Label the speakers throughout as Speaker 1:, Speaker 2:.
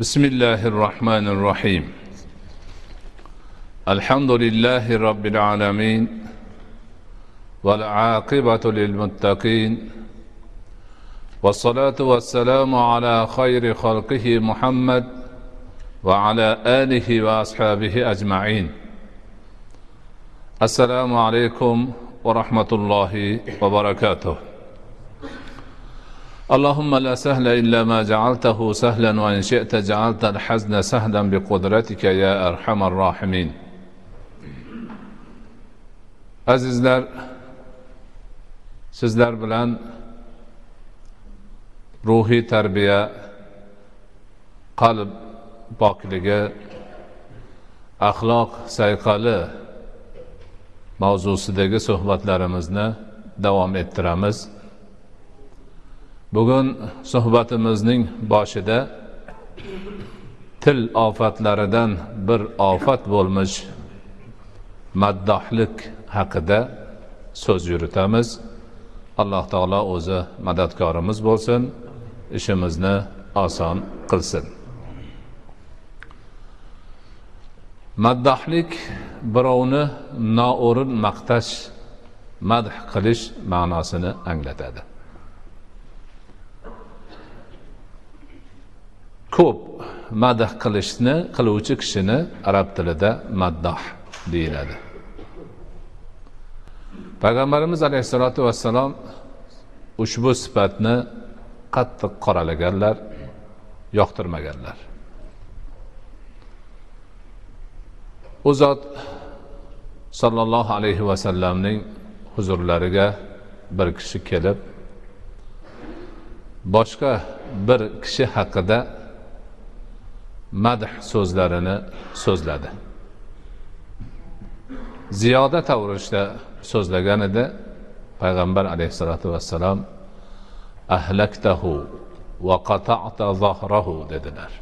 Speaker 1: بسم الله الرحمن الرحيم الحمد لله رب العالمين والعاقبة للمتقين والصلاة والسلام على خير خلقه محمد وعلى آله وأصحابه أجمعين السلام عليكم ورحمة الله وبركاته اللهم لا سهل إلا ما جعلته سهلا وإن شئت جعلت الحزن سهلا بقدرتك يا أرحم الراحمين azizlar sizlar bilan ruhiy tarbiya qalb pokligi axloq sayqali mavzusidagi suhbatlarimizni davom ettiramiz Bugun suhbatimizning boshida til ofatlaridan bir ofat bo'lmish maddohlik haqida so'z yuritamiz. Alloh taolo o'zi madadkorimiz bo'lsin ishimizni oson qilsin. Maddohlik birovni noo'rin maqtash madh qilish ma'nosini anglatadi. Ko'p madh qilishni qiluvchi kishini arab tilida maddoh deyiladi. Payg'ambarimiz alayhissalotu vassalom ushbu sifatni qattiq qoralaganlar yoqtirmaganlar. U zot sollallohu alayhi vasallamning huzurlariga bir kishi kelib boshqa bir kishi haqida madh so'zlarini so'zladi. Ziyoda tavrishda so'zlagan edi payg'ambar alayhissalotu vassalom ahlaktahu va qata'ta zahrahu dedilar.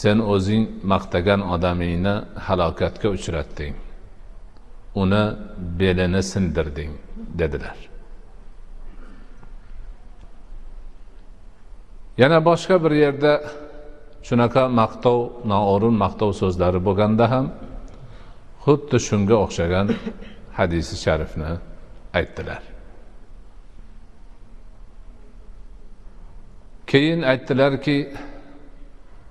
Speaker 1: Sen o'zing maqtagan odamingni halokatga uchratding uni belini sindirding dedilar. Yana boshqa bir yerda shunaqa maqtov noo'rin maqtov so'zlari bo'lganda ham xuddi shunga o'xshagan hadisi sharifni aytdilar. Keyin aytdilarki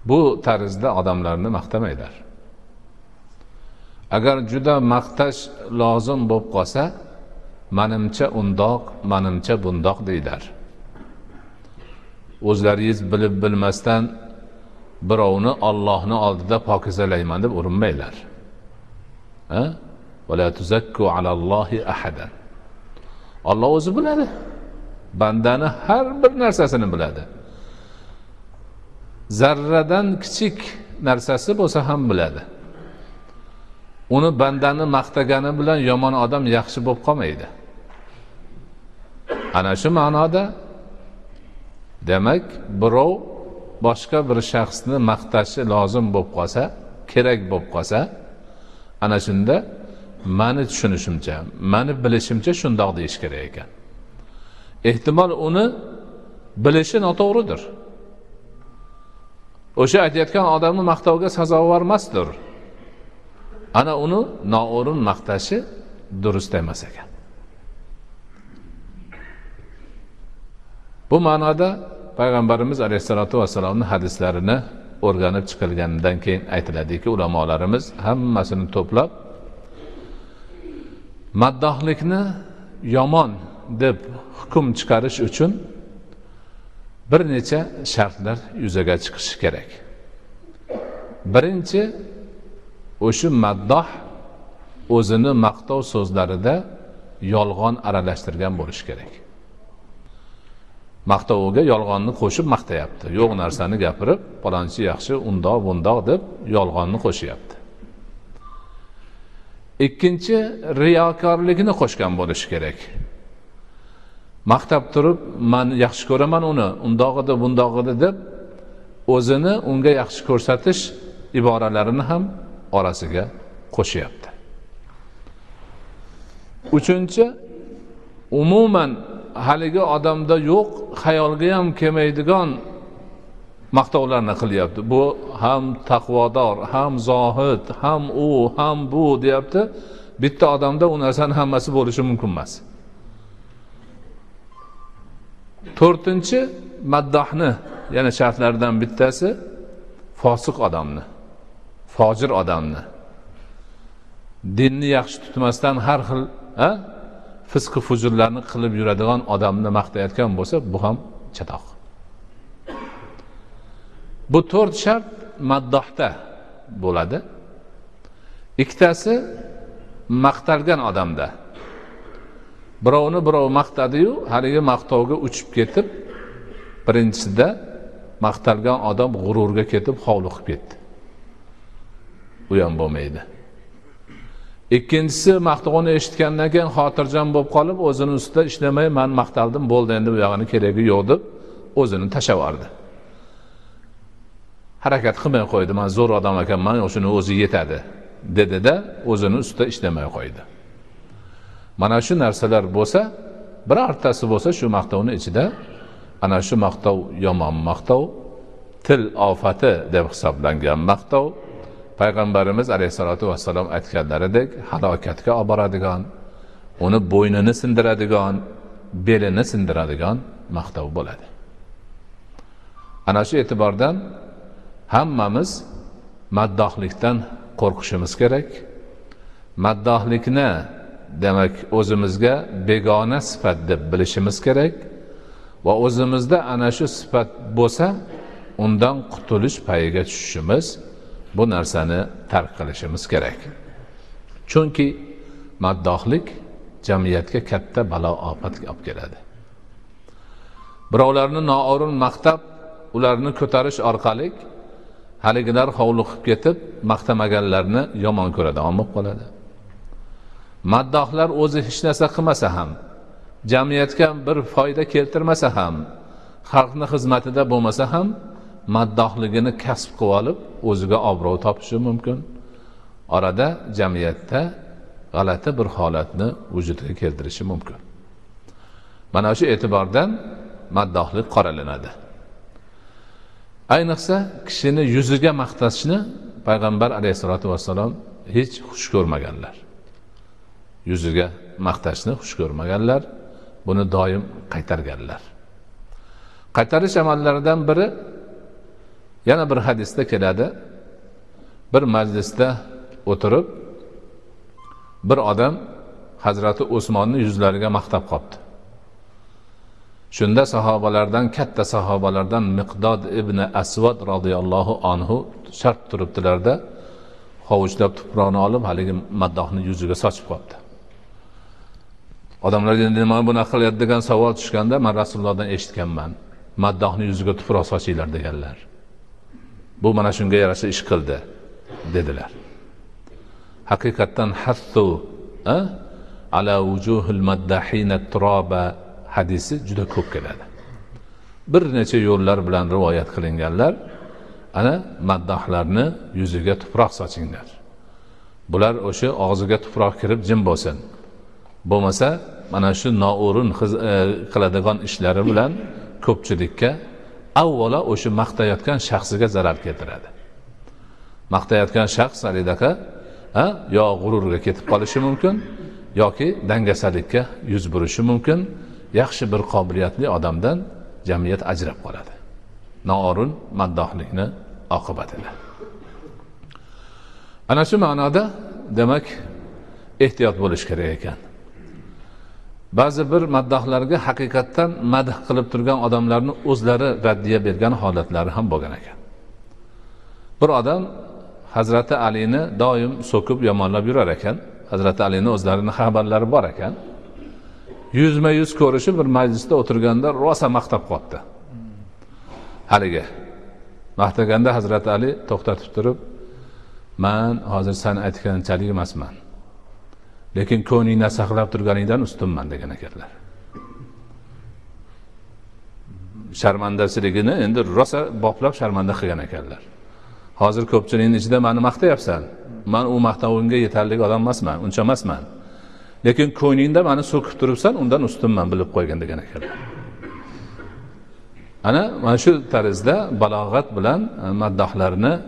Speaker 1: bu tarzda odamlarni maqtamanglar agar juda maqtash lozim bo'lib qolsa manimcha undoq manimcha bundoq deydilar o'zlaringiz bilib bilmasdan birovni ollohni oldida pokizalayman deb urinmanglar olloh o'zi biladi. Bandani har bir narsasini biladi. Zarradan kichik narsasi bo'lsa ham biladi. Uni bandani maqtagani bilan yomon odam yaxshi bo'lib qolmaydi. Ana shu ma'noda demak birov boshqa bir shaxsni maqtashi lozim bo'lib qolsa kerak bo'lib qolsa ana shunda mani tushunishimcha mani bilishimcha shundoq deyish kerak ekan. Ehtimol uni bilishi noto'g'ridir. O'sha aytayotgan odamni maqtovga sazovor emasdir ana uni noo'rin maqtashi durust emas ekan. Bu ma'noda payg'ambarimiz alayhissalotu vassalomni hadislarini o'rganib chiqilganidan keyin aytiladiki ulamolarimiz hammasini to'plab maddohlikni yomon deb hukm chiqarish uchun bir necha shartlar yuzaga chiqishi kerak. Birinchi o'sha maddoh o'zini maqtov so'zlarida yolg'on aralashtirgan bo'lishi kerak. Maqtoviga yolg'onni qo'shib maqtayapti. Yo'q narsani gapirib palonchi yaxshi undoq bundoq deb yolg'onni qo'shyapti. Ikkinchi riyokorlikni qo'shgan bo'lishi kerak. Maqtab turib man yaxshi ko'raman uni undoq edi bundoq edi deb o'zini unga yaxshi ko'rsatish iboralarini ham orasiga qo'shyapti. Uchinchi umuman haligi odamda yo'q xayolga ham kelmaydigan maqtovlarni qilyapti. Bu ham taqvodor ham zohid ham u ham bu deyapti. Bitta odamda u narsani hammasi bo'lishi mumkin emas. To'rtinchi maddohni yana shartlaridan bittasi fosiq odamni fojir odamni. Dinni yaxshi tutmasdan har xil fisqi fujurlarni qilib yuradigan odamni maqtayotgan bo'lsa bu ham chatoq. Bu to'rt shart maddohda bo'ladi. Ikkitasi maqtalgan odamda. Birovni birov maqtadiyu haligi maqtovga uchib ketib birinchisida maqtalgan odam g'ururga ketib hovliqib ketdi. U ham bo'lmaydi. Ikkinchisi maqtovni eshitgandan keyin xotirjam bo'lib qolib o'zini ustida ishlamay man maqtaldim bo'ldi endi bu yog'ini keragi yo'q deb o'zini tashlab yubordi harakat qilmay qo'ydi man zo'r odam ekanman shuni o'zi yetadi dedida o'zini ustida ishlamay qo'ydi. Mana shu narsalar bo'lsa birortasi bo'lsa shu maqtovni ichida ana shu maqtov yomon maqtov til ofati deb hisoblangan maqtov payg'ambarimiz alayhissalotu vassalom aytganlaridek halokatga olib boradigan uni bo'ynini sindiradigan belini sindiradigan maqtov bo'ladi. Ana shu e'tibordan hammamiz maddohlikdan qo'rqishimiz kerak. Maddohlikni demak o'zimizga begona sifat deb bilishimiz kerak va o'zimizda ana shu sifat bo'lsa undan qutulish payiga tushishimiz bu narsani tark qilishimiz kerak. Chunki maddohlik jamiyatga katta balo ofat olib keladi. Birovlarni noo'rin maqtab ularni ko'tarish orqali haligilar hovliqib ketib maqtamaganlarni yomon ko'radigan bo'lib qoladi maddohlar o'zi hech narsa qilmasa ham jamiyatga bir foyda keltirmasa ham xalqni xizmatida bo'lmasa ham maddohligini kasb qilib olib o'ziga obro' topishi mumkin. Orada jamiyatda g'alati bir holatni vujudga keltirishi mumkin. Mana shu e'tibordan maddohlik qoralanadi. Ayniqsa kishini yuziga maqtashni payg'ambar alayhissalotu vassalom hech xush ko'rmaganlar. Yuziga maqtashni xush ko'rmaganlar buni doim qaytarganlar. Qaytarish amallaridan biri yana bir hadisda keladi. Bir majlisda o'tirib bir odam hazrati o'smonni yuzlariga maqtab qolibdi shunda sahobalardan katta sahobalardan miqdod ibn asvad roziyallohu anhu shart turibdilarda hovuchlab tuproqni olib haligi maddohni yuziga sochib qolibdi odamlar nima bunaqa qilyapti degan savol tushganda man rasulullohdan eshitganman. Maddohni yuziga tuproq sochinglar deganlar. Bu mana shunga yarasha ish qildi dedilar. Haqiqatdan hattu ala vujuhil maddahina turoba hadisi juda ko'p keladi. Bir necha yo'llar bilan rivoyat qilinganlar ana maddohlarni yuziga tuproq sochinglar. Bular o'sha og'ziga tuproq kirib jim bo'lsin. Bo'lmasa mana shu noo'rin e, qiladigan ishlari bilan ko'pchilikka avvalo o'sha maqtayotgan shaxsiga zarar keltiradi. Maqtayotgan shaxs halidaqa yo g'ururga ketib qolishi mumkin yoki dangasalikka yuz burishi mumkin yaxshi bir qobiliyatli odamdan jamiyat ajrab qoladi. Noo'rin maddohlikni oqibatida ana shu ma'noda demak ehtiyot bo'lish kerak ekan. Ba'zi bir maddohlarga haqiqatdan madh qilib turgan odamlarni o'zlari raddiya bergan holatlari ham bo'lgan ekan. Bir odam hazrati alini doim so'kib yomonlab yurar ekan. Hazrati alini o'zlarini xabarlari bor ekan. Yuzma yuz ko'rishib bir majlisda o'tirganda rosa maqtab qolibdi. Haligi maqtaganda hazrati ali to'xtatib turib man hozir san aytganchalik emasman. Lekin ko'nglingda saqlab turganingdan ustunman degan ekanlar. Sharmandachiligini endi rosa boplab sharmanda qilgan ekanlar. Hozir ko'pchilikni ichida mani maqtayapsan. Man u maqtovingga yetarli odam emasman uncha emasman. Lekin ko'nglingda mani so'kib turibsan undan ustunman bilib qo'ygin degan ekanlar. Ana mana shu tarzda balog'at bilan maddohlarni e,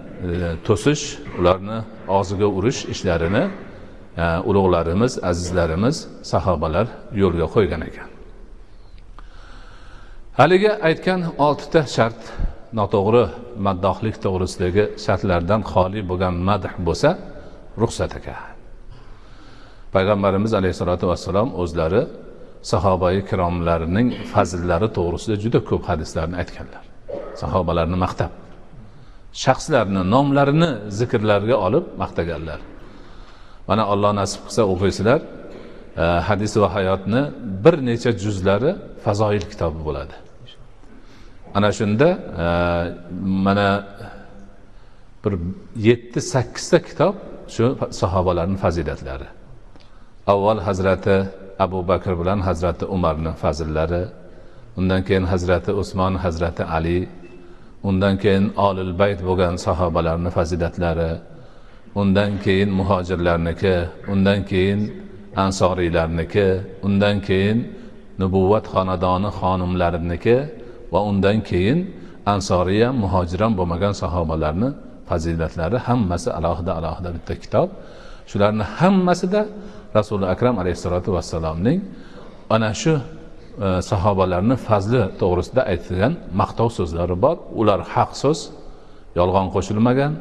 Speaker 1: to'sish ularni og'ziga urish ishlarini ulug'larimiz azizlarimiz sahobalar yo'lga qo'ygan ekan. Haligi aytgan oltita shart noto'g'ri maddohlik to'g'risidagi shartlardan xoli bo'lgan madh bo'lsa ruxsat ekan payg'ambarimiz alayhissalotu vassalom o'zlari sahobai kiromlarning fazillari to'g'risida juda ko'p hadislarni aytganlar. Sahobalarni maqtab shaxslarni nomlarini zikrlarga olib maqtaganlar. Mana alloh nasib qilsa o'qiysizlar e, hadis va hayotni bir necha juzlari fazoil kitobi bo'ladi. Ana shunda e, mana bir yetti sakkizta kitob shu sahobalarni fazilatlari. Avval hazrati abu bakr bilan hazrati umarni fazillari undan keyin hazrati usmon hazrati ali undan keyin olil bayt bo'lgan sahobalarni fazilatlari undan keyin muhojirlarniki undan keyin ansoriylarniki undan keyin nubuvvat xonadoni xonimlariniki va undan keyin ansoriy ham muhojir ham bo'lmagan sahobalarni fazilatlari hammasi alohida alohida bitta kitob. Shularni hammasida rasuli akram alayhissalotu vassalomning ana shu e, sahobalarni fazli to'g'risida aytilgan maqtov so'zlari bor. Ular haq so'z yolg'on qo'shilmagan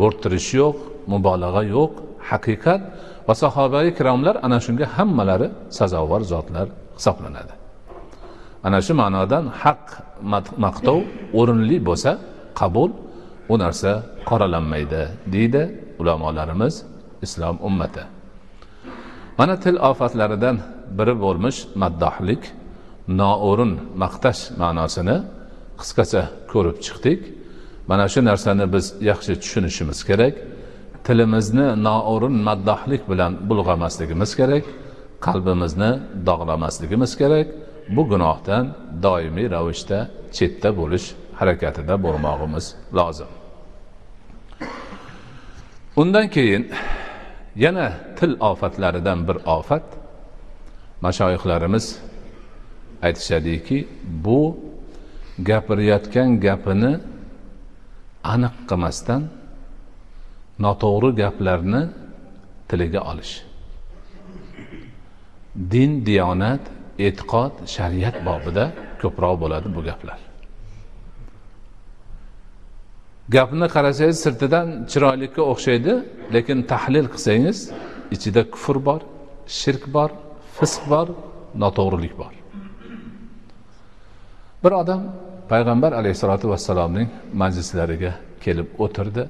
Speaker 1: bo'rttirish yo'q mubolag'a yo'q haqiqat. Va sahoba ikromlar ana shunga hammalari sazovor zotlar hisoblanadi. Ana shu ma'nodan haq maqtov o'rinli bo'lsa qabul u narsa qoralanmaydi deydi ulamolarimiz islom ummati. Mana til ofatlaridan biri bo'lmish maddohlik noo'rin maqtash ma'nosini qisqacha ko'rib chiqdik. Mana shu narsani biz yaxshi tushunishimiz kerak. Tilimizni noo'rin maddohlik bilan bulg'amasligimiz kerak. Qalbimizni dog'lamasligimiz kerak. Bu gunohdan doimiy ravishda chetda bo'lish harakatida bo'lmog'imiz lozim. Undan keyin yana til ofatlaridan bir ofat. Mashoyihlarimiz aytishadiki bu gapirayotgan gapini aniq qilmasdan noto'g'ri gaplarni tiliga olish. Din diyonat e'tiqod shariat bobida ko'proq bo'ladi bu gaplar. Gapni qarasangiz sirtidan chiroylikka o'xshaydi lekin tahlil qilsangiz ichida kufr bor shirk bor fisq bor noto'g'rilik bor. Bir odam payg'ambar alayhissalotu vassalomning majlislariga kelib o'tirdi.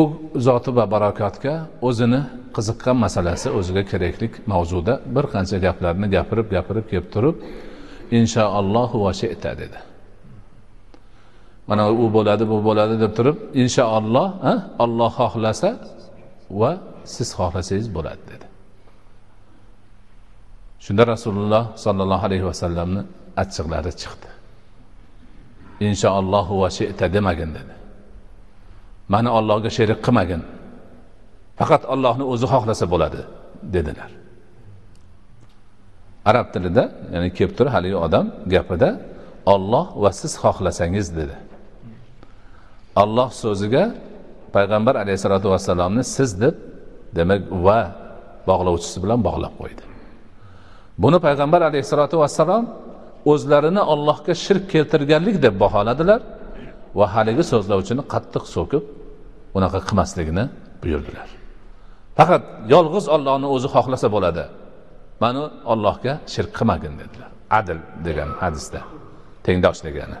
Speaker 1: U zoti va barokatga o'zini qiziqqan masalasi o'ziga kerakli mavzuda bir qancha gaplarni gapirib gapirib kelib turib inshaallohu va shita dedi. Mana u bo'ladi bu bo'ladi deb turib inshaalloh olloh xohlasa va siz xohlasangiz bo'ladi dedi. Shunda rasululloh sollallohu alayhi vasallamni achchiqlari chiqdi. Inshaallohu va shita demagin dedi. Mani ollohga sherik qilmagin. Faqat ollohni o'zi xohlasa bo'ladi dedilar. Arab tilida ya'ni kelib turib haligi odam gapida olloh va siz xohlasangiz dedi. Alloh so'ziga payg'ambar alayhissalotu vassalomni siz deb demak va bog'lovchisi bilan bog'lab qo'ydi. Buni payg'ambar alayhissalotu vassalom o'zlarini ollohga shirk keltirganlik deb baholadilar va haligi so'zlovchini qattiq so'kib unaqa qilmasligini buyurdilar. Faqat yolg'iz ollohni o'zi xohlasa bo'ladi. Mana ollohga shirk qilmagin dedilar. Adl degan hadisda tengdosh degani.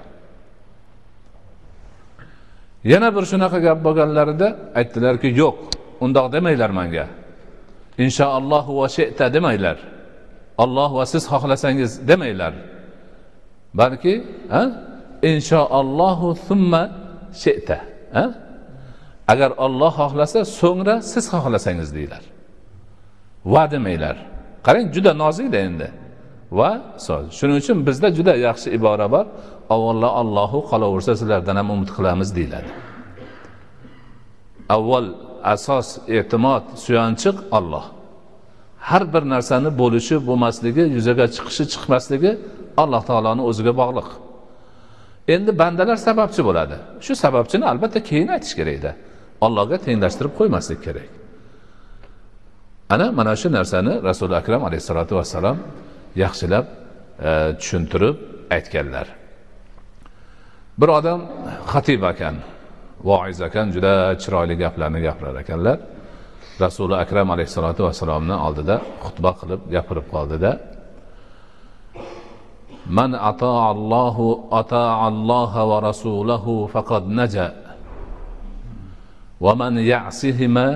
Speaker 1: Yana bir shunaqa gap bo'lganlarida aytdilarki yo'q undoq demanglar manga. Inshaallohu va sheta demanglar olloh va siz xohlasangiz demanglar balki inshaallohu summa sheta agar olloh xohlasa so'ngra siz xohlasangiz deydilar va demanglar. Qarang juda nozikda endi. Va so'z shuning uchun bizda juda yaxshi ibora bor. Avvalo allohu qolaversa sizlardan ham umid qilamiz deyiladi. Avval asos e'timod suyanchiq olloh har bir narsani bo'lishi bo'lmasligi yuzaga chiqishi chiqmasligi alloh taoloni o'ziga bog'liq. Endi bandalar sababchi bo'ladi. Shu sababchini albatta keyin aytish kerakda allohga tenglashtirib qo'ymaslik kerak. Ana mana shu narsani rasuli akram alayhissalotu vassalom yaxshilab e, tushuntirib aytganlar. Bir odam xatib ekan voiz ekan juda chiroyli gaplarni gapirar ekanlar. Rasuli akram alayhissalotu vassalomni oldida xutba qilib gapirib qoldida man allohu alloha va rasulahu faqad naja va man yasihima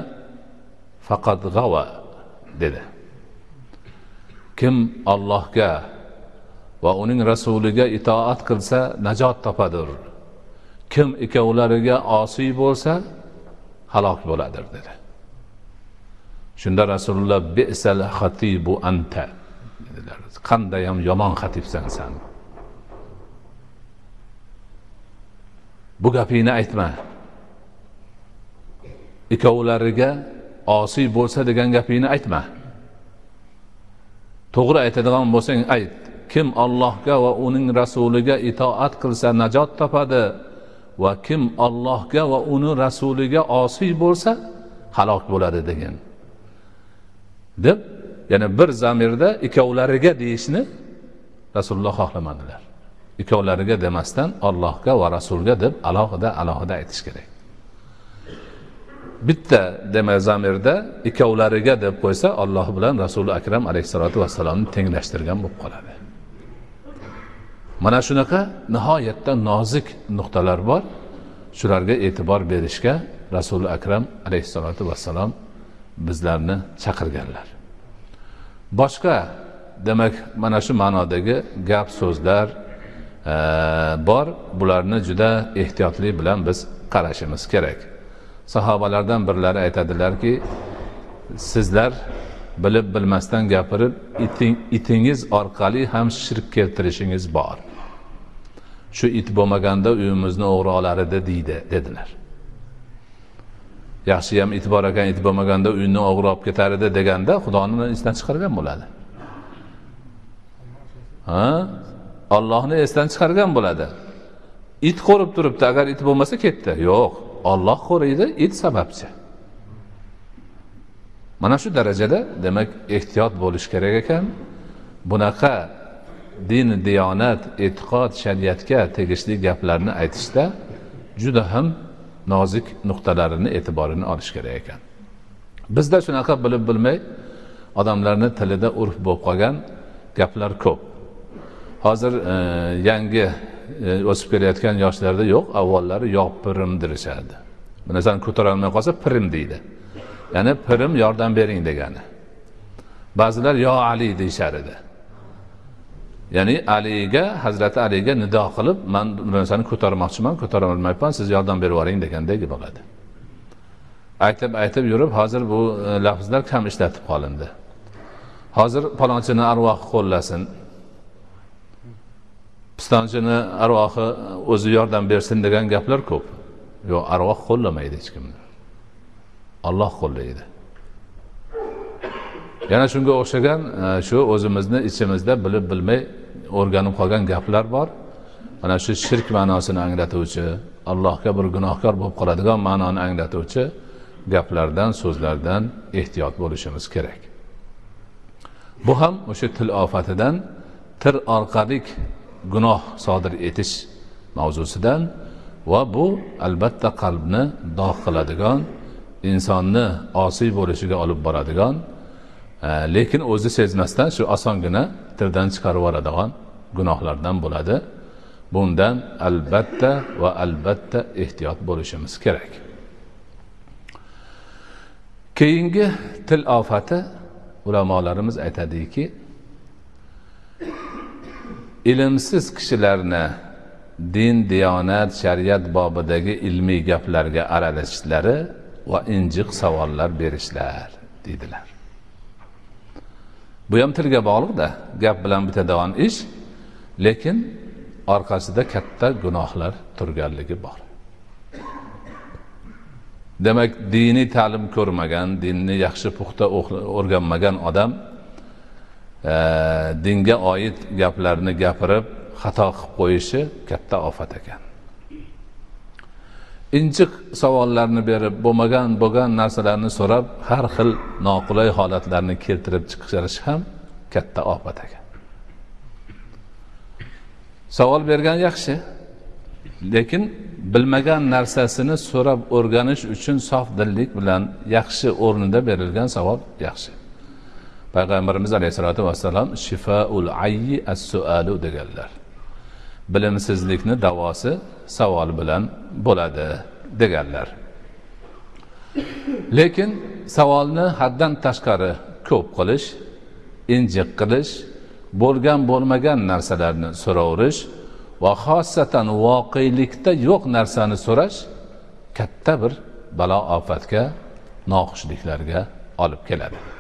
Speaker 1: faqad g'ava dedi. Kim allohga va uning rasuliga itoat qilsa najot topadir. Kim ikkovlariga osiy bo'lsa halok bo'ladir dedi. Shunda rasululloh bisal xatibu anta dedilar. Qandayyam yomon xatibsan san. Bu gapingni aytma. Ikkovlariga osiy bo'lsa degan gapingni aytma. To'g'ri aytadigan bo'lsang ayt. Kim allohga va uning rasuliga itoat qilsa najot topadi va kim allohga va uni rasuliga osiy bo'lsa halok bo'ladi degan deb yana bir zamirda ikkovlariga deyishni rasululloh xohlamadilar. Ikkovlariga demasdan allohga va rasulga deb alohida alohida aytish kerak. Bitta demak zamirda ikkovlariga deb qo'ysa olloh bilan rasuli akram alayhissalotu vassalomni tenglashtirgan bo'lib qoladi. Mana shunaqa nihoyatda nozik nuqtalar bor. Shularga e'tibor berishga rasuli akram alayhissalotu vassalom bizlarni chaqirganlar. Boshqa demak mana shu ma'nodagi gap so'zlar e, bor. Bularni juda ehtiyotlik bilan biz qarashimiz kerak. Sahobalardan birlari aytadilarki sizlar bilib bilmasdan gapirib iting, itingiz orqali ham shirk keltirishingiz bor. Shu it bo'lmaganda uyimizni o'g'ri olar edi deydi dedilar. Yaxshiyam it bor ekan it bo'lmaganda uyni o'g'ri olib ketar edi deganda xudoni esdan chiqargan bo'ladi. Ha? Ollohni esdan chiqargan bo'ladi. It qo'rib turibdi agar it bo'lmasa ketdi. Yo'q olloh qo'riydi it sababchi. Mana shu darajada demak ehtiyot bo'lish kerak ekan. Bunaqa din diyonat e'tiqod shariatga tegishli gaplarni aytishda juda ham nozik nuqtalarini e'tiborini olish kerak ekan. Bizda shunaqa bilib bilmay odamlarni tilida urf bo'lib qolgan gaplar ko'p. Hozir e, yangi e, o'sib kelayotgan yoshlarda yo'q avvallari yo pirim derishadi bir narsani ko'tarolmay qolsa pirim deydi. Ya'ni pirim yordam bering degani. Ba'zilar yo ali deyishar edi. Ya'ni aliga hazrati aliga nido qilib man bu narsani ko'tarmoqchiman ko'tarolmayapman siz yordam berib yuboring degandek bo'ladi. Aytib aytib yurib hozir bu e, lafzlar kam ishlatib qolindi. Hozir palonchini arvohi qo'llasin. Pistonchini arvohi o'zi yordam bersin degan gaplar ko'p. Yo'q arvoh qo'llamaydi hech kimni. Olloh qo'llaydi. Yana shunga o'xshagan e, shu o'zimizni ichimizda bilib bilmay o'rganib qolgan gaplar bor. Mana shu shirk ma'nosini anglatuvchi allohga bir gunohkor bo'lib qoladigan ma'noni anglatuvchi gaplardan so'zlardan ehtiyot bo'lishimiz kerak. Bu ham o'sha til ofatidan til orqali gunoh sodir etish mavzusidan va bu albatta qalbni dog' qiladigan insonni osiy bo'lishiga olib boradigan e, lekin o'zi sezmasdan shu osongina tildan chiqarib yuboradigan gunohlardan bo'ladi. Bundan albatta va albatta ehtiyot bo'lishimiz kerak. Keyingi til ofati ulamolarimiz aytadiki ilmsiz kishilarni din diyonat shariat bobidagi ilmiy gaplarga aralashishlari va injiq savollar berishlar deydilar. Bu ham tilga bog'liqda gap bilan bitadigan ish lekin orqasida katta gunohlar turganligi bor. Demak diniy ta'lim ko'rmagan dinni yaxshi puxta o'rganmagan odam e, dinga oid gaplarni gapirib xato qilib qo'yishi katta ofat ekan. Injiq savollarni berib bo'lmagan bo'lgan narsalarni so'rab har xil noqulay holatlarni keltirib chiqarish ham katta ofat ekan. Savol bergan yaxshi lekin bilmagan narsasini so'rab o'rganish uchun sof dillik bilan yaxshi o'rnida berilgan savol yaxshi. Payg'ambarimiz alayhissalotu vassalom shifaul ayyi as sualu deganlar. Bilimsizlikni davosi savol bilan bo'ladi deganlar. Lekin savolni haddan tashqari ko'p qilish injiq qilish bo'lgan bo'lmagan narsalarni so'raverish va xosatan voqelikda yo'q narsani so'rash katta bir balo ofatga noxushliklarga olib keladi.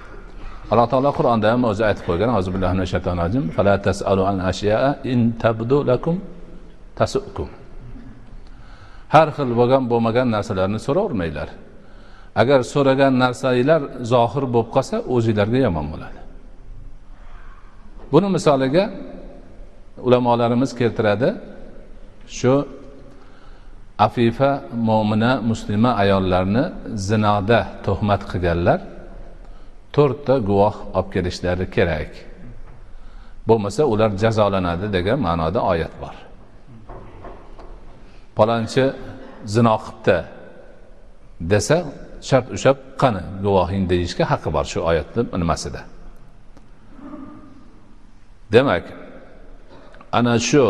Speaker 1: Alloh taolo qur'onda ham o'zi aytib qo'ygan har xil bo'lgan bo'lmagan narsalarni so'ravermanglar. Agar so'ragan narsanglar zohir bo'lib qolsa o'zinglarga yomon bo'ladi. Buni misoliga ulamolarimiz keltiradi. Shu afifa mo'mina muslima ayollarni zinoda tuhmat qilganlar to'rtta guvoh olib kelishlari kerak. Bo'lmasa ular jazolanadi degan ma'noda oyat bor. Palonchi zino qilibdi desa shart ushlab qani guvohing deyishga haqqi bor shu oyatni nimasida. Demak ana shu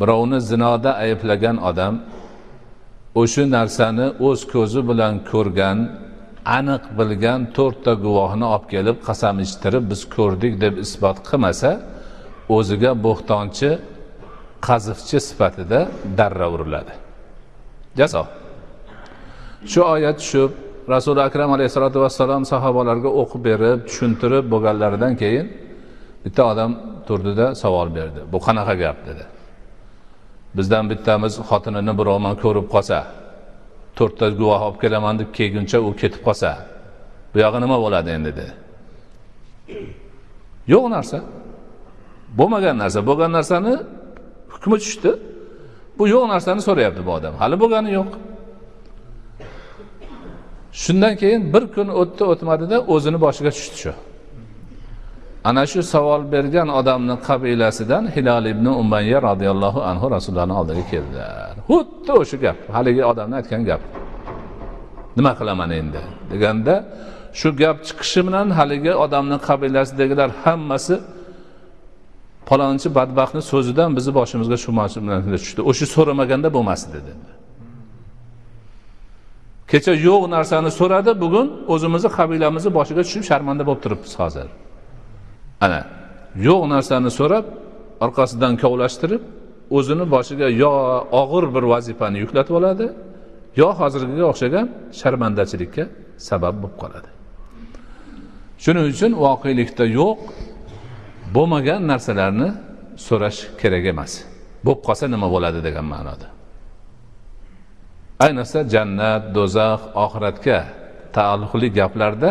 Speaker 1: birovni zinoda ayblagan odam o'sha narsani o'z ko'zi bilan ko'rgan aniq bilgan to'rtta guvohni olib kelib qasam ichtirib biz ko'rdik deb isbot qilmasa o'ziga bo'xtonchi qazifchi sifatida darra uriladi. Jazo. Shu oyat tushib rasuli akram alayhissalotu vassalom sahobalarga o'qib berib tushuntirib bo'lganlaridan keyin bitta odam turdida savol berdi. Bu qanaqa gap? dedi. Bizdan bittamiz xotinini birovman ko'rib qolsa to'rtta guvoh olib kelaman deb kelguncha u ketib qolsa bu yog'i nima bo'ladi endi dedi. Yo'q narsa. Bo'lmagan narsa. Bo'lgan narsani hukmi tushdi. Bu yo'q narsani so'rayapti bu odam. Hali bo'lgani yo'q. Shundan keyin bir kun o'tdi o'tmadida o'zini boshiga tushdi shu. Ana shu savol bergan odamni qabilasidan hilol ibn umayya roziyallohu anhu rasulullohni oldiga keldilar. Xuddi o'sha gap haligi odamni aytgan gap. Nima qilaman endi? Deganda shu gap chiqishi bilan haligi odamni qabilasidagilar hammasi palonchi badbaxtni so'zidan bizni boshimizga shu tushdi. O'sha so'ramaganda bo'lmasdi dedi. Kecha yo'q narsani so'radi bugun o'zimizni qabilamizni boshiga tushib sharmanda bo'lib turibmiz hozir. Ana yo'q narsani so'rab orqasidan kovlashtirib o'zini boshiga yo og'ir bir vazifani yuklatib oladi yo hozirgiga o'xshagan sharmandachilikka sabab bo'lib qoladi. Shuning uchun voqelikda yo'q bo'lmagan narsalarni so'rash kerak emas. Bo'lib qolsa nima bo'ladi degan ma'noda. Ayniqsa jannat do'zax oxiratga taalluqli gaplarda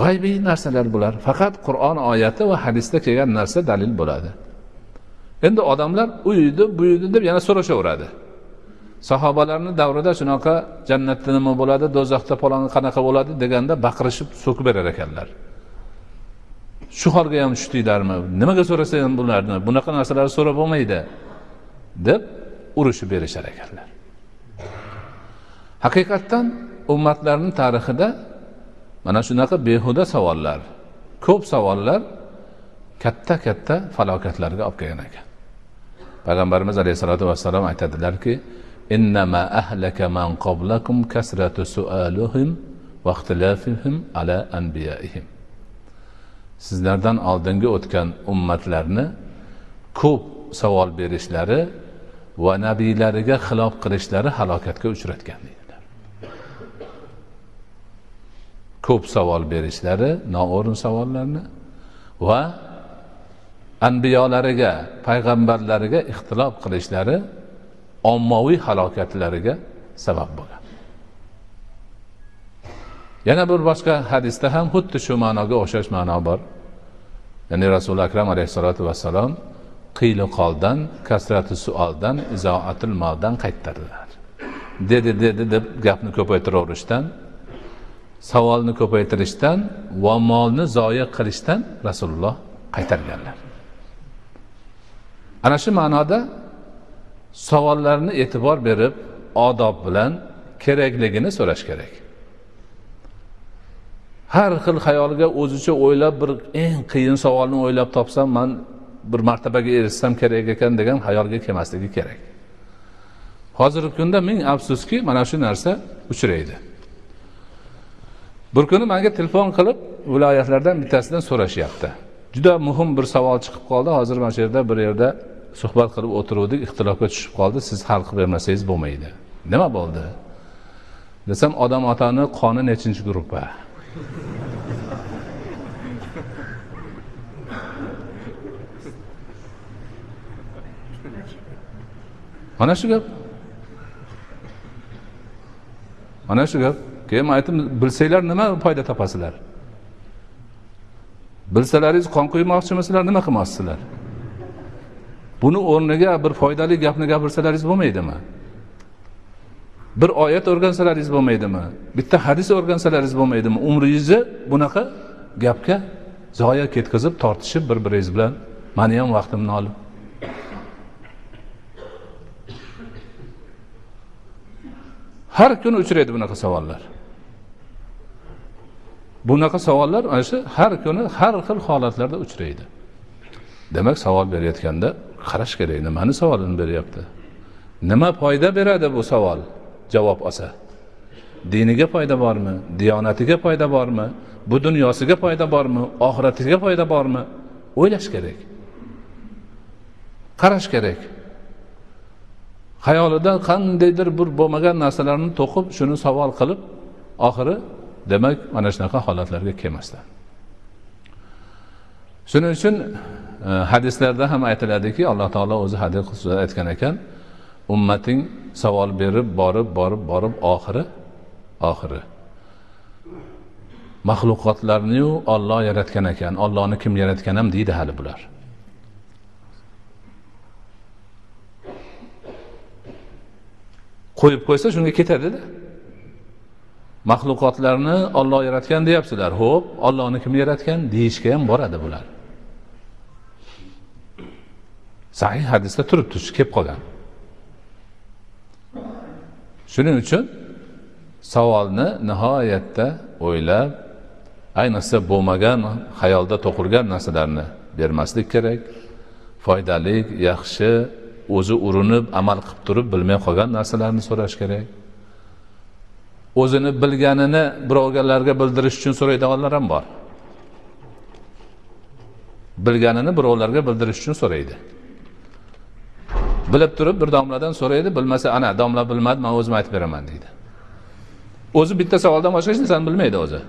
Speaker 1: g'aybiy narsalar bular. Faqat qur'on oyati va hadisda kelgan narsa dalil bo'ladi. Endi odamlar u uydi bu uydi deb yana so'rashaveradi. Sahobalarni davrida shunaqa jannatda nima bo'ladi do'zaxda falon qanaqa bo'ladi deganda baqirishib so'kib berar ekanlar. Shu holga ham tushdinglarmi? Nimaga so'rasa ham bularni? Bunaqa narsalarni so'rab bo'lmaydi deb urushib berishar ekanlar. Haqiqatdan ummatlarni tarixida mana shunaqa behuda savollar ko'p savollar katta katta falokatlarga olib kelgan ekan. Payg'ambarimiz alayhissalotu vassalom aytadilarki innama ahlaka man qablakum kasratu sualuhim va ixtilafihim ala anbiyaihim. Sizlardan oldingi o'tgan ummatlarni ko'p savol berishlari va nabiylariga xilof qilishlari halokatga uchratgan deydi ko'p savol berishlari noo'rin savollarni va anbiyolariga payg'ambarlariga ixtilof qilishlari ommaviy halokatlariga sabab bo'lgan. Yana bir boshqa hadisda ham xuddi shu ma'noga o'xshash ma'no bor. Ya'ni rasuli akram alayhissalotu vassalom qiyli qoldan kasrati suoldan izoatil moldan qaytardilar dedi dedi deb gapni ko'paytiraverishdan savolni ko'paytirishdan va molni zoya qilishdan rasululloh qaytarganlar. Ana shu ma'noda savollarni e'tibor berib odob bilan kerakligini so'rash kerak. Har xil xayolga o'zicha o'ylab bir eng qiyin savolni o'ylab topsam man bir martabaga erishsam kerak ekan degan xayolga kelmasligi kerak. Hozirgi kunda ming afsuski mana shu narsa uchraydi. Bir kuni manga telefon qilib viloyatlardan bittasidan so'rashyapti. Juda muhim bir savol chiqib qoldi. Hozir mana shu yerda bir yerda suhbat qilib o'tiruvdik ixtilofga tushib qoldi. Siz hal qilib bermasangiz bo'lmaydi. Nima bo'ldi? Desam odam otani qoni nechinchi gruppa? Mana shu gap. Mana shu gap. Keyin man aytdim bilsanglar nima foyda topasizlar? Bilsalaringiz qon quymoqchimisizlar nima qilmoqchisizlar buni o'rniga bir foydali gapni gapirsalaringiz bo'lmaydimi? Bir oyat o'rgansalaringiz bo'lmaydimi? Bitta hadis o'rgansalaringiz bo'lmaydimi? Umringizni bunaqa gapga zoya ketkazib tortishib bir biringiz bilan mani ham vaqtimni olib. Har kuni uchraydi bunaqa savollar. Bunaqa savollar mana shu har kuni har xil holatlarda uchraydi. Demak savol berayotganda qarash kerak nimani savolini beryapti? Nima foyda beradi bu savol? Javob olsa. Diniga foyda bormi? Diyonatiga foyda bormi? Bu dunyosiga foyda bormi? Oxiratiga foyda bormi? O'ylash kerak. Qarash kerak. Xayolida qandaydir bir bo'lmagan narsalarni to'qib shuni savol qilib oxiri demak mana shunaqa holatlarga kelmasdan. Shuning uchun e, hadislarda ham aytiladiki alloh taolo o'zi hadis aytgan ekan ummating savol berib borib borib borib oxiri oxiri. Maxluqotlarniyu olloh yaratgan ekan ollohni kim yaratgan ham deydi hali bular. Qo'yib qo'ysa shunga ketadida. Maxluqotlarni olloh yaratgan deyapsizlar. Ho'p ollohni kim yaratgan? Deyishga ham boradi bular. Sahih hadisda turibdi shu kelib qolgan. Shuning uchun savolni nihoyatda o'ylab ayniqsa bo'lmagan xayolda to'qilgan narsalarni bermaslik kerak. Foydali yaxshi o'zi urinib amal qilib turib bilmay qolgan narsalarni so'rash kerak. O'zini bilganini birovlarga bildirish uchun so'raydiganlar ham bor. Bilganini birovlarga bildirish uchun so'raydi. Bilib turib bir domladan so'raydi bilmasa ana domla bilmadi man o'zim aytib beraman deydi. O'zi bitta savoldan boshqa hech narsani bilmaydi o'zi.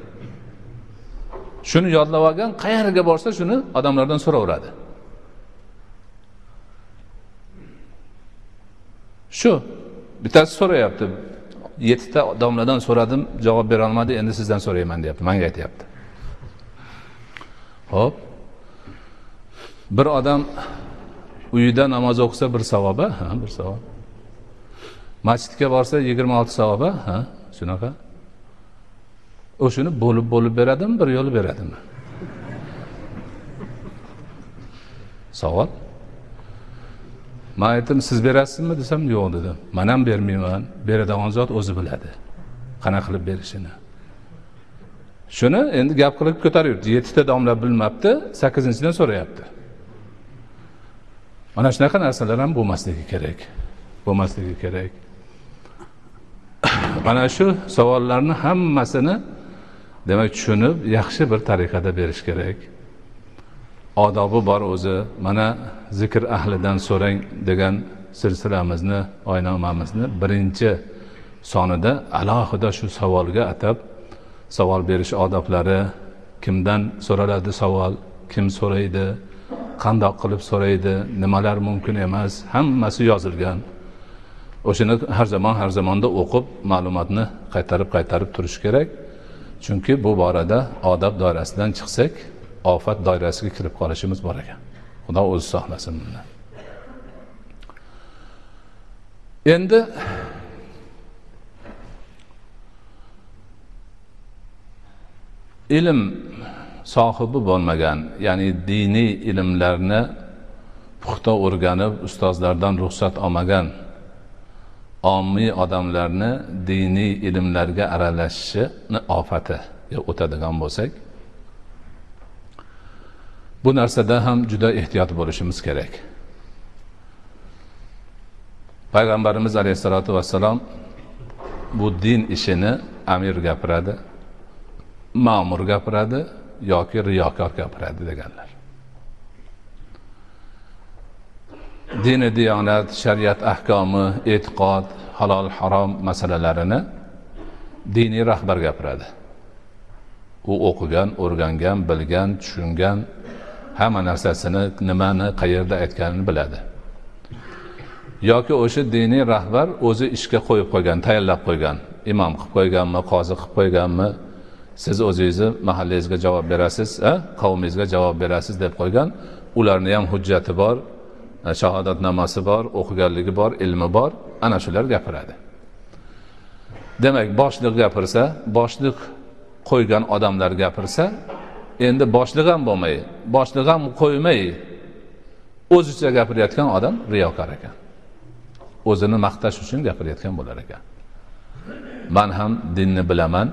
Speaker 1: Shuni yodlab olgan qayerga borsa shuni odamlardan so'raveradi. Shu. Bittasi so'rayapti. Yettita domladan so'radim javob berolmadi endi sizdan so'rayman deyapti manga aytyapti. Ho'p bir odam uyida namoz o'qisa bir savob ha bir savob. Masjidga borsa yigirma olti savob ha shunaqa. O'shani bo'lib bo'lib beradimi bir yo'l beradimi savol? Man aytdim siz berasizmi? desam yo'q dedi man ham bermayman beradigan zot o'zi biladi qanaqa qilib berishini. Shuni endi gap qilib ko'tarib yuribdi yettita domla bilmabdi sakkizinchidan so'rayapti. Mana shunaqa narsalar ham bo'lmasligi kerak bo'lmasligi kerak. Mana shu savollarni hammasini demak tushunib yaxshi bir tariqada berish kerak. Odobi bor o'zi. Mana zikr ahlidan so'rang degan silsilamizni oynomamizni birinchi sonida alohida shu savolga atab savol berish odoblari kimdan so'raladi savol kim so'raydi qandoq qilib so'raydi nimalar mumkin emas hammasi yozilgan. O'shani har zamon har zamonda o'qib ma'lumotni qaytarib qaytarib turish kerak. Chunki bu borada odob doirasidan chiqsak ofat doirasiga kirib qolishimiz bor ekan. Xudo o'zi saqlasin bundan endi ilm sohibi bo'lmagan ya'ni diniy ilmlarni puxta o'rganib ustozlardan ruxsat olmagan ommiy odamlarni diniy ilmlarga aralashishini ofatiga o'tadigan bo'lsak bu narsada ham juda ehtiyot bo'lishimiz kerak. Payg'ambarimiz alayhissalotu vassalom bu din ishini amir gapiradi ma'mur gapiradi yoki riyokor gapiradi deganlar. Dini diyonat shariat ahkomi e'tiqod halol harom masalalarini diniy rahbar gapiradi. U o'qigan o'rgangan bilgan tushungan hamma narsasini nimani qayerda aytganini biladi. Yoki o'sha diniy rahbar o'zi ishga qo'yib qo'ygan tayyorlab qo'ygan imom qilib qo'yganmi qozi qilib qo'yganmi siz o'zingizni mahallangizga javob berasiz qavmingizga javob berasiz deb qo'ygan ularni ham hujjati bor shahodatnomasi bor o'qiganligi bor ilmi bor ana shular gapiradi. Demak boshliq gapirsa boshliq qo'ygan odamlar gapirsa endi boshliq ham bo'lmay boshliq ham qo'ymay o'zicha gapirayotgan odam riyokor ekan. O'zini maqtash uchun gapirayotgan bo'lar ekan. Man ham dinni bilaman.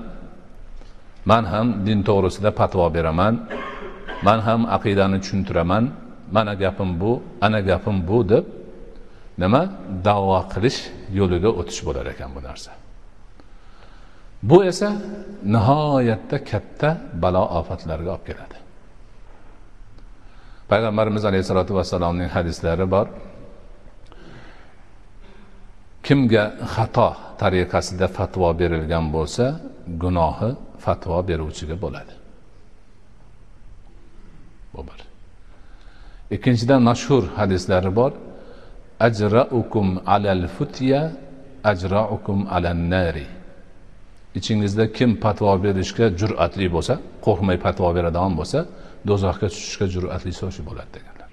Speaker 1: Man ham din to'g'risida patvo beraman. Man ham aqidani tushuntiraman. Mana gapim bu ana gapim bu deb nima? Davo qilish yo'liga o'tish bo'lar ekan bu narsa. Bu esa nihoyatda katta balo ofatlarga olib keladi. Payg'ambarimiz alayhissalotu vassalomning hadislari bor. Kimga xato tariqasida fatvo berilgan bo'lsa gunohi fatvo beruvchiga bo'ladi. Bu bir. Ikkinchidan mashhur hadislari bor. Ajraukum alal futya ajraukum alan nari. Ichingizda kim fatvo berishga jur'atli bo'lsa qo'rqmay fatvo beradigan bo'lsa do'zaxga tushishga jur'atli o'sha bo'ladi deganlar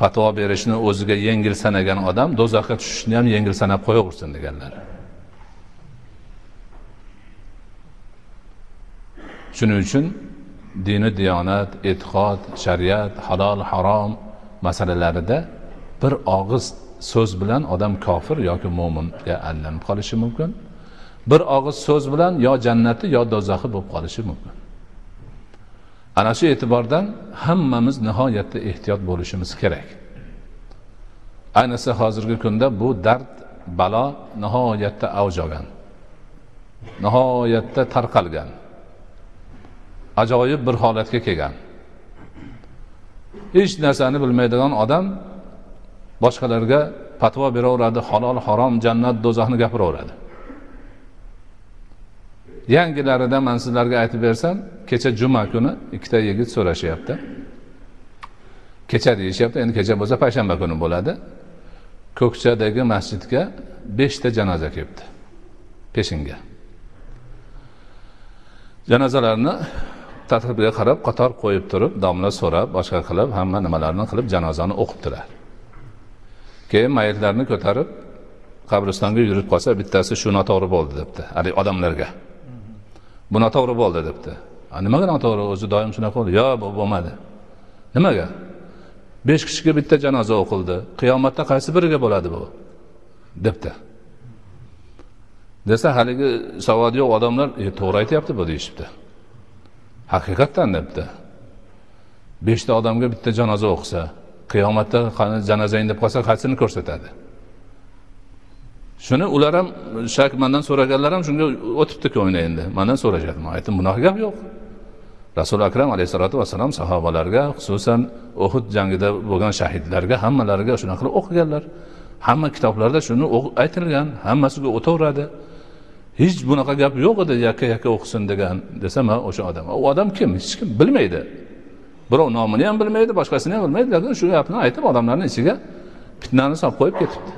Speaker 1: fatvo berishni o'ziga yengil sanagan odam do'zaxga tushishni ham yengil sanab qo'yaversin deganlar shuning uchun dini diyonat e'tiqod shariat halol harom masalalarida bir og'iz so'z bilan odam kofir yoki mo'minga aylanib qolishi mumkin. Bir og'iz so'z bilan yo jannati yo do'zaxi bo'lib qolishi mumkin. Ana shu e'tibordan hammamiz nihoyatda ehtiyot bo'lishimiz kerak. Ayniqsa hozirgi kunda bu dard balo nihoyatda avj olgan nihoyatda tarqalgan ajoyib bir holatga kelgan. Hech narsani bilmaydigan odam boshqalarga fatvo beraveradi halol harom jannat do'zaxni gapiraveradi. Yangilarida man sizlarga aytib bersam kecha juma kuni ikkita yigit so'rashyapti. Kecha deyishyapti endi kecha bo'lsa payshanba kuni bo'ladi. Ko'kchadagi masjidga beshta janoza kelibdi peshinga. Janozalarni tartibiga qarab qator qo'yib turib domla so'rab boshqa qilib hamma nimalarni qilib janozani o'qibdilar keyin mayitlarni ko'tarib qabristonga yurib qolsa bittasi shu noto'g'ri bo'ldi debdi. Haligi odamlarga. Bu noto'g'ri bo'ldi debdi. Nimaga noto'g'ri? O'zi doim shunaqa bo'ldi. Yo'q bu bo'lmadi. Nimaga? Besh kishiga bitta janoza o'qildi. Qiyomatda qaysi biriga bo'ladi bu? Debdi. Desa haligi savodi yo'q odamlar e, to'g'ri aytyapti bu deyishibdi. Haqiqatdan debdi. Beshta odamga bitta janoza o'qisa qiyomatda janozang deb qolsa qaysini ko'rsatadi. Shuni ular ham shak mandan so'raganlar ham shunga o'tibdi ko'ngli endi. Mandan so'rashadi. Man aytdim bunaqa gap yo'q. Rasuli akram alayhissalotu vassalom sahobalarga xususan uhud jangida bo'lgan shahidlarga hammalariga shunaqa qilib o'qiganlar. Hamma kitoblarda shuni aytilgan hammasiga o'taveradi. Hech bunaqa gap yo'q edi yakka yakka o'qisin degan desa man o'sha odam. U odam kim? Hech kim bilmaydi. Birov nomini ham bilmaydi boshqasini ham bilmaydi. Lekin shu gapni aytib odamlarni ichiga fitnani solib qo'yib ketibdi.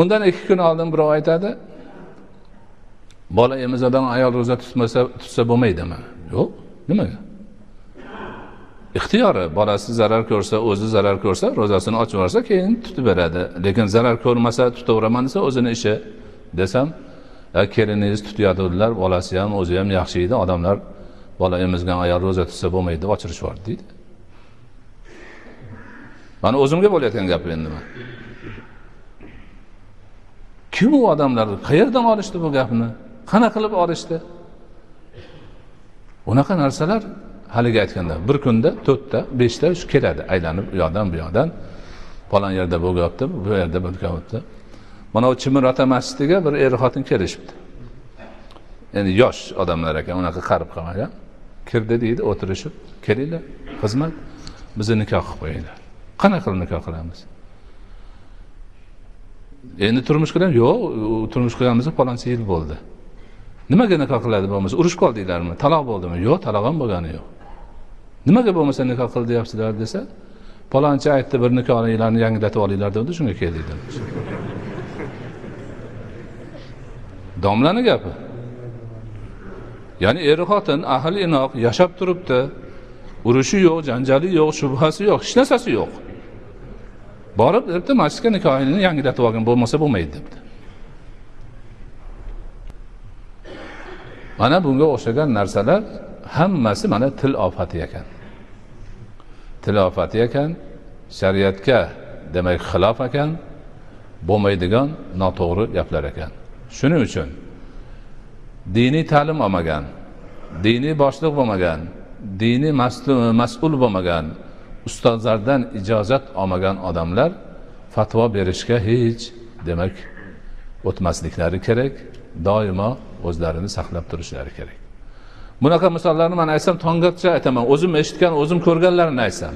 Speaker 1: Undan ikki kun oldin birov aytadi bola emizadan ayol ro'za tutmasa tutsa bo'lmaydimi? Yo'q nimaga? Ixtiyori bolasi zarar ko'rsa o'zi zarar ko'rsa ro'zasini ochib yuborsa keyin tutib beradi. Lekin zarar ko'rmasa tutaveraman desa o'zini ishi desam keliningiz tutyotgandilar bolasi ham o'zi ham yaxshi edi odamlar bola emizgan ayol ro'za tutsa bo'lmaydi deb ochirishib deydi. Mana o'zimga bo'layotgan gap endi kim u odamlar? Qayerdan olishdi bu gapni? Qanaqa qilib olishdi? Unaqa narsalar haligi aytganda bir kunda to'rtta beshta shu keladi. Aylanib u yoqdan bu yoqdan. Falon yerda bo'lyapti bu yerda bo'lyapti. Mana u chimir ota masjidiga bir er xotin kelishibdi. Endi yosh odamlar ekan unaqa qarib qolmagan. Kirdi deydi o'tirishib kelinglar xizmat bizni nikoh qilib qo'yinglar. Qanaqa qilib nikoh qilamiz? Endi turmush qilyapti yo'q turmush qurganimizga paloncha yil bo'ldi. Nimaga nikoh qiladi bo'lmasa urushib qoldinglarmi taloq bo'ldimi? Yo'q taloq ham bo'lgani yo'q. Nimaga bo'lmasa nikoh qil deyapsizlar desa palonchi aytdi bir nikohinglarni yangilatib olinglar degandi shunga keldik domlani gapi? Ya'ni er xotin ahli inoq yashab turibdi. Urushi yo'q janjali yo'q shubhasi yo'q hech narsasi yo'q. Borib debdi masjidga nikohingni yangilatib olgin bo'lmasa bo'lmaydi debdi. Mana bunga o'xshagan narsalar hammasi mana til ofati ekan. Til ofati ekan shariatga demak xilof ekan bo'lmaydigan noto'g'ri gaplar ekan. Shuning uchun diniy ta'lim olmagan diniy boshliq bo'lmagan diniy mas'ul bo'lmagan ustozlardan ijozat olmagan odamlar fatvo berishga hech demak o'tmasliklari kerak doimo o'zlarini saqlab turishlari kerak. Bunaqa misollarni man aytsam tonggacha aytaman. O'zim eshitgan o'zim ko'rganlarini aytsam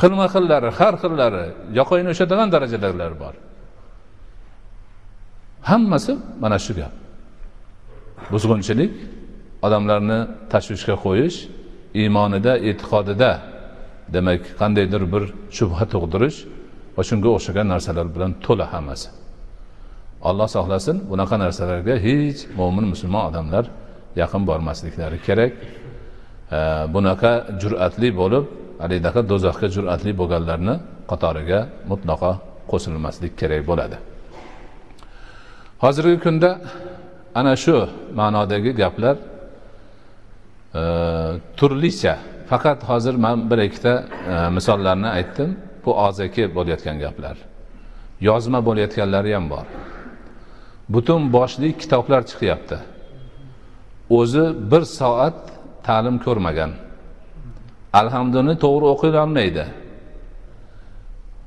Speaker 1: xilma xillari har xillari yoqangni o'shadigan darajadagilar bor. Hammasi mana shu gap. Buzg'unchilik odamlarni tashvishga qo'yish iymonida e'tiqodida demak qandaydir bir shubha tug'dirish va shunga o'xshagan narsalar bilan to'la hammasi. Alloh saqlasin bunaqa narsalarga hech mo'min musulmon odamlar yaqin bormasliklari kerak. Bunaqa jur'atli bo'lib haligidaqa do'zaxga jur'atli bo'lganlarni qatoriga mutlaqo qo'shilmaslik kerak bo'ladi. Hozirgi kunda ana shu ma'nodagi gaplar e, turlicha. Faqat hozir man bir ikkita e, misollarni aytdim. Bu og'zaki bo'layotgan gaplar. Yozma bo'layotganlari ham bor. Butun boshli kitoblar chiqyapti. O'zi bir soat ta'lim ko'rmagan. Alhamduni to'g'ri o'qiy olmaydi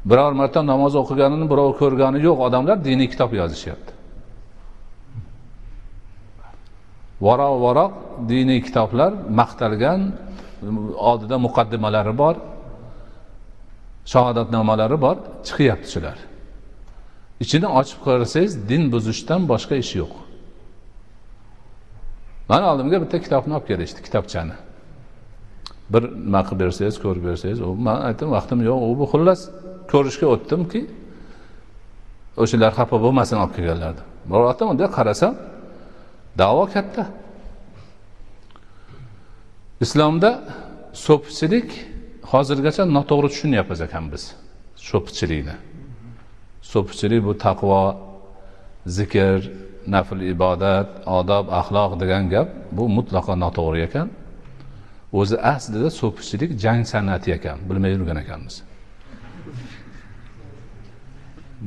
Speaker 1: biror marta namoz o'qiganini birov ko'rgani yo'q. Odamlar diniy kitob yozishyapti. Varoq varoq diniy kitoblar maqtalgan oldida muqaddimalari bor shahodatnomalari bor chiqyapti shular ichini ochib qarasangiz din buzishdan boshqa ish yo'q. Mani oldimga bitta kitobni olib kelishdi kitobchani. Bir nima qilib bersangiz ko'rib bersangiz u man aytdim vaqtim yo'q u bu xullas ko'rishga o'tdimki o'shalar xafa bo'lmasin olib kelganlar deb boryaptim unda qarasam davo katta. Islomda so'pichilik hozirgacha noto'g'ri tushunyapmiz ekan biz so'pichilikni so'pichilik bu taqvo zikr nafl ibodat odob axloq degan gap bu mutlaqo noto'g'ri ekan. O'zi aslida so'pichilik jang san'ati ekan bilmay yurgan ekanmiz.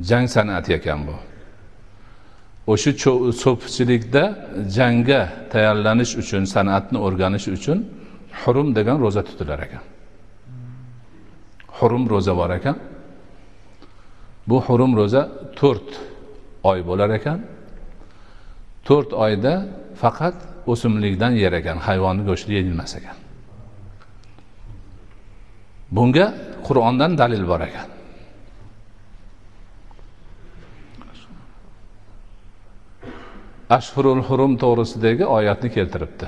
Speaker 1: Jang san'ati ekan bu. O'sha so'pichilikda jangga tayyorlanish uchun san'atni o'rganish uchun hurum degan ro'za tutilar ekan. Hurum ro'za bor ekan. Bu hurum ro'za to'rt oy bo'lar ekan. To'rt oyda faqat o'simlikdan yer ekan hayvonni go'shti yeyilmas ekan. Bunga qur'ondan dalil bor ekan. Ashhurul hurum to'g'risidagi oyatni keltiribdi.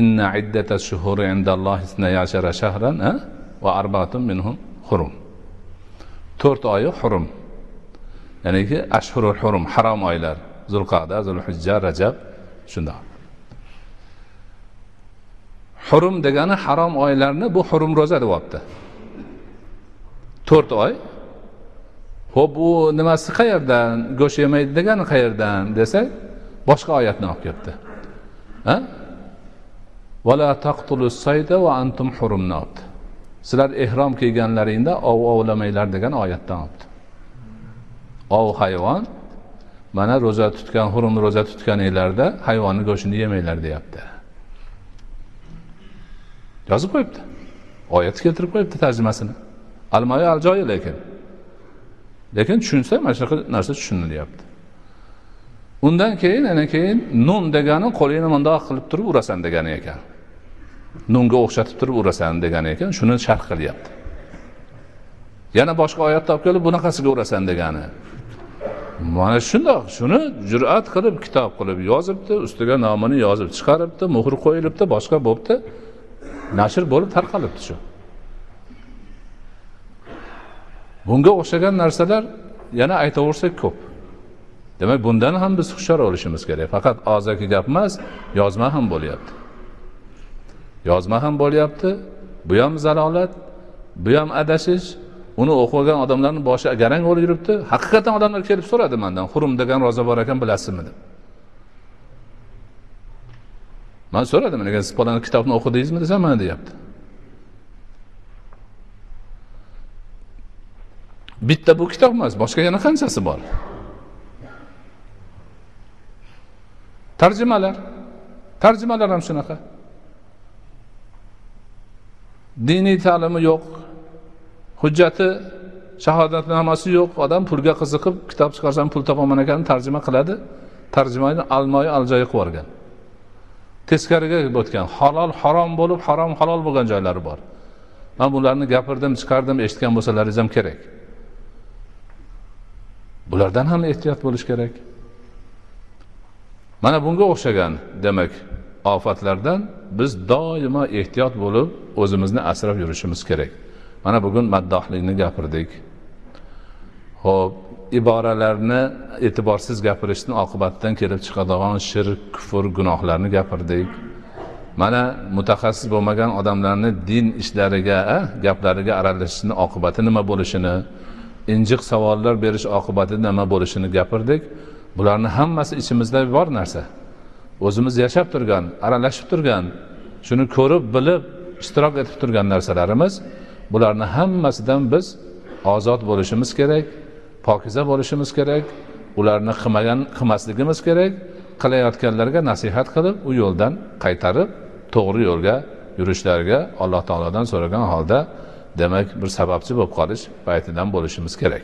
Speaker 1: Inna iddata shuhuri indallohi isnayashara shahran va arbaatun minhum hurum. To'rt oyi hurum. Ya'niki ashhurul hurum harom oylar. Zulqada zulhijja rajab shundoq. Hurum degani harom oylarni bu hurum ro'za deyapti to'rt oy ho'p u nimasi qayerdan go'sht yemaydi degani qayerdan desak boshqa oyatni olib kelibdi vala taqtulus sayda va antum hurumni olibdi. Sizlar ehrom kiyganlaringda ov ovlamanglar degan oyatdan olibdi. Ov hayvon mana ro'za tutgan hurum ro'za tutganinglarda hayvonni go'shtini yemanglar deyapti. Yozib qo'yibdi. Oyatni keltirib qo'yibdi tarjimasini. Almoyi aljoyi lekin. Lekin tushunsa mana shunaqa narsa tushunilyapti. Undan keyin ana keyin nun degani qo'lingni mundoq qilib turib urasan degani ekan. Nunga o'xshatib turib urasan degani ekan shuni sharh qilyapti. Yana boshqa oyatni olib kelib bunaqasiga urasan degani. Mana shundoq shuni jur'at qilib kitob qilib yozibdi ustiga nomini yozib chiqaribdi muhr qo'yilibdi boshqa bo'libdi nashr bo'lib tarqalibdi shu. Bunga o'xshagan narsalar yana aytaversak ko'p. Demak bundan ham biz hushyor bo'lishimiz kerak. Faqat og'zaki gap emas yozma ham bo'lyapti. Yozma ham bo'lyapti bu ham zalolat bu ham adashish. Uni o'qigan odamlarni boshi garang bo'lib yuribdi. Haqiqatdan odamlar kelib so'radi mandan xurum degan ro'za bor ekan bilasizmi? deb. Man so'radim agar siz palon kitobni o'qidingizmi? desam mana deyapti. Bitta bu kitob emas boshqa yana qanchasi bor? Tarjimalar. Tarjimalar ham shunaqa. Diniy ta'limi yo'q. Hujjati shahodatnomasi yo'q. Odam pulga qiziqib kitob chiqarsam pul topaman ekan tarjima qiladi. Tarjimani almoyi aljoyi qilib yuborgan teskariga o'tgan halol harom bo'lib harom halol bo'lgan joylari bor. Man bularni gapirdim chiqardim eshitgan bo'lsalaringiz ham kerak. Bulardan ham ehtiyot bo'lish kerak. Mana bunga o'xshagan demak ofatlardan biz doimo ehtiyot bo'lib o'zimizni asrab yurishimiz kerak. Mana bugun maddohlikni gapirdik. Ho'p iboralarni e'tiborsiz gapirishni oqibatidan kelib chiqadigan shirk kufr gunohlarni gapirdik. Mana mutaxassis bo'lmagan odamlarni din ishlariga gaplariga aralashishni oqibati nima bo'lishini injiq savollar berish oqibati nima bo'lishini gapirdik. Bularni hammasi ichimizda bor narsa. O'zimiz yashab turgan aralashib turgan shuni ko'rib bilib ishtirok etib turgan narsalarimiz bularni hammasidan biz ozod bo'lishimiz kerak pokiza bo'lishimiz kerak ularni qilmagan qilmasligimiz kerak qilayotganlarga nasihat qilib u yo'ldan qaytarib to'g'ri yo'lga yurishlariga alloh taolodan so'ragan holda demak bir sababchi bo'lib qolish paytidan bo'lishimiz kerak.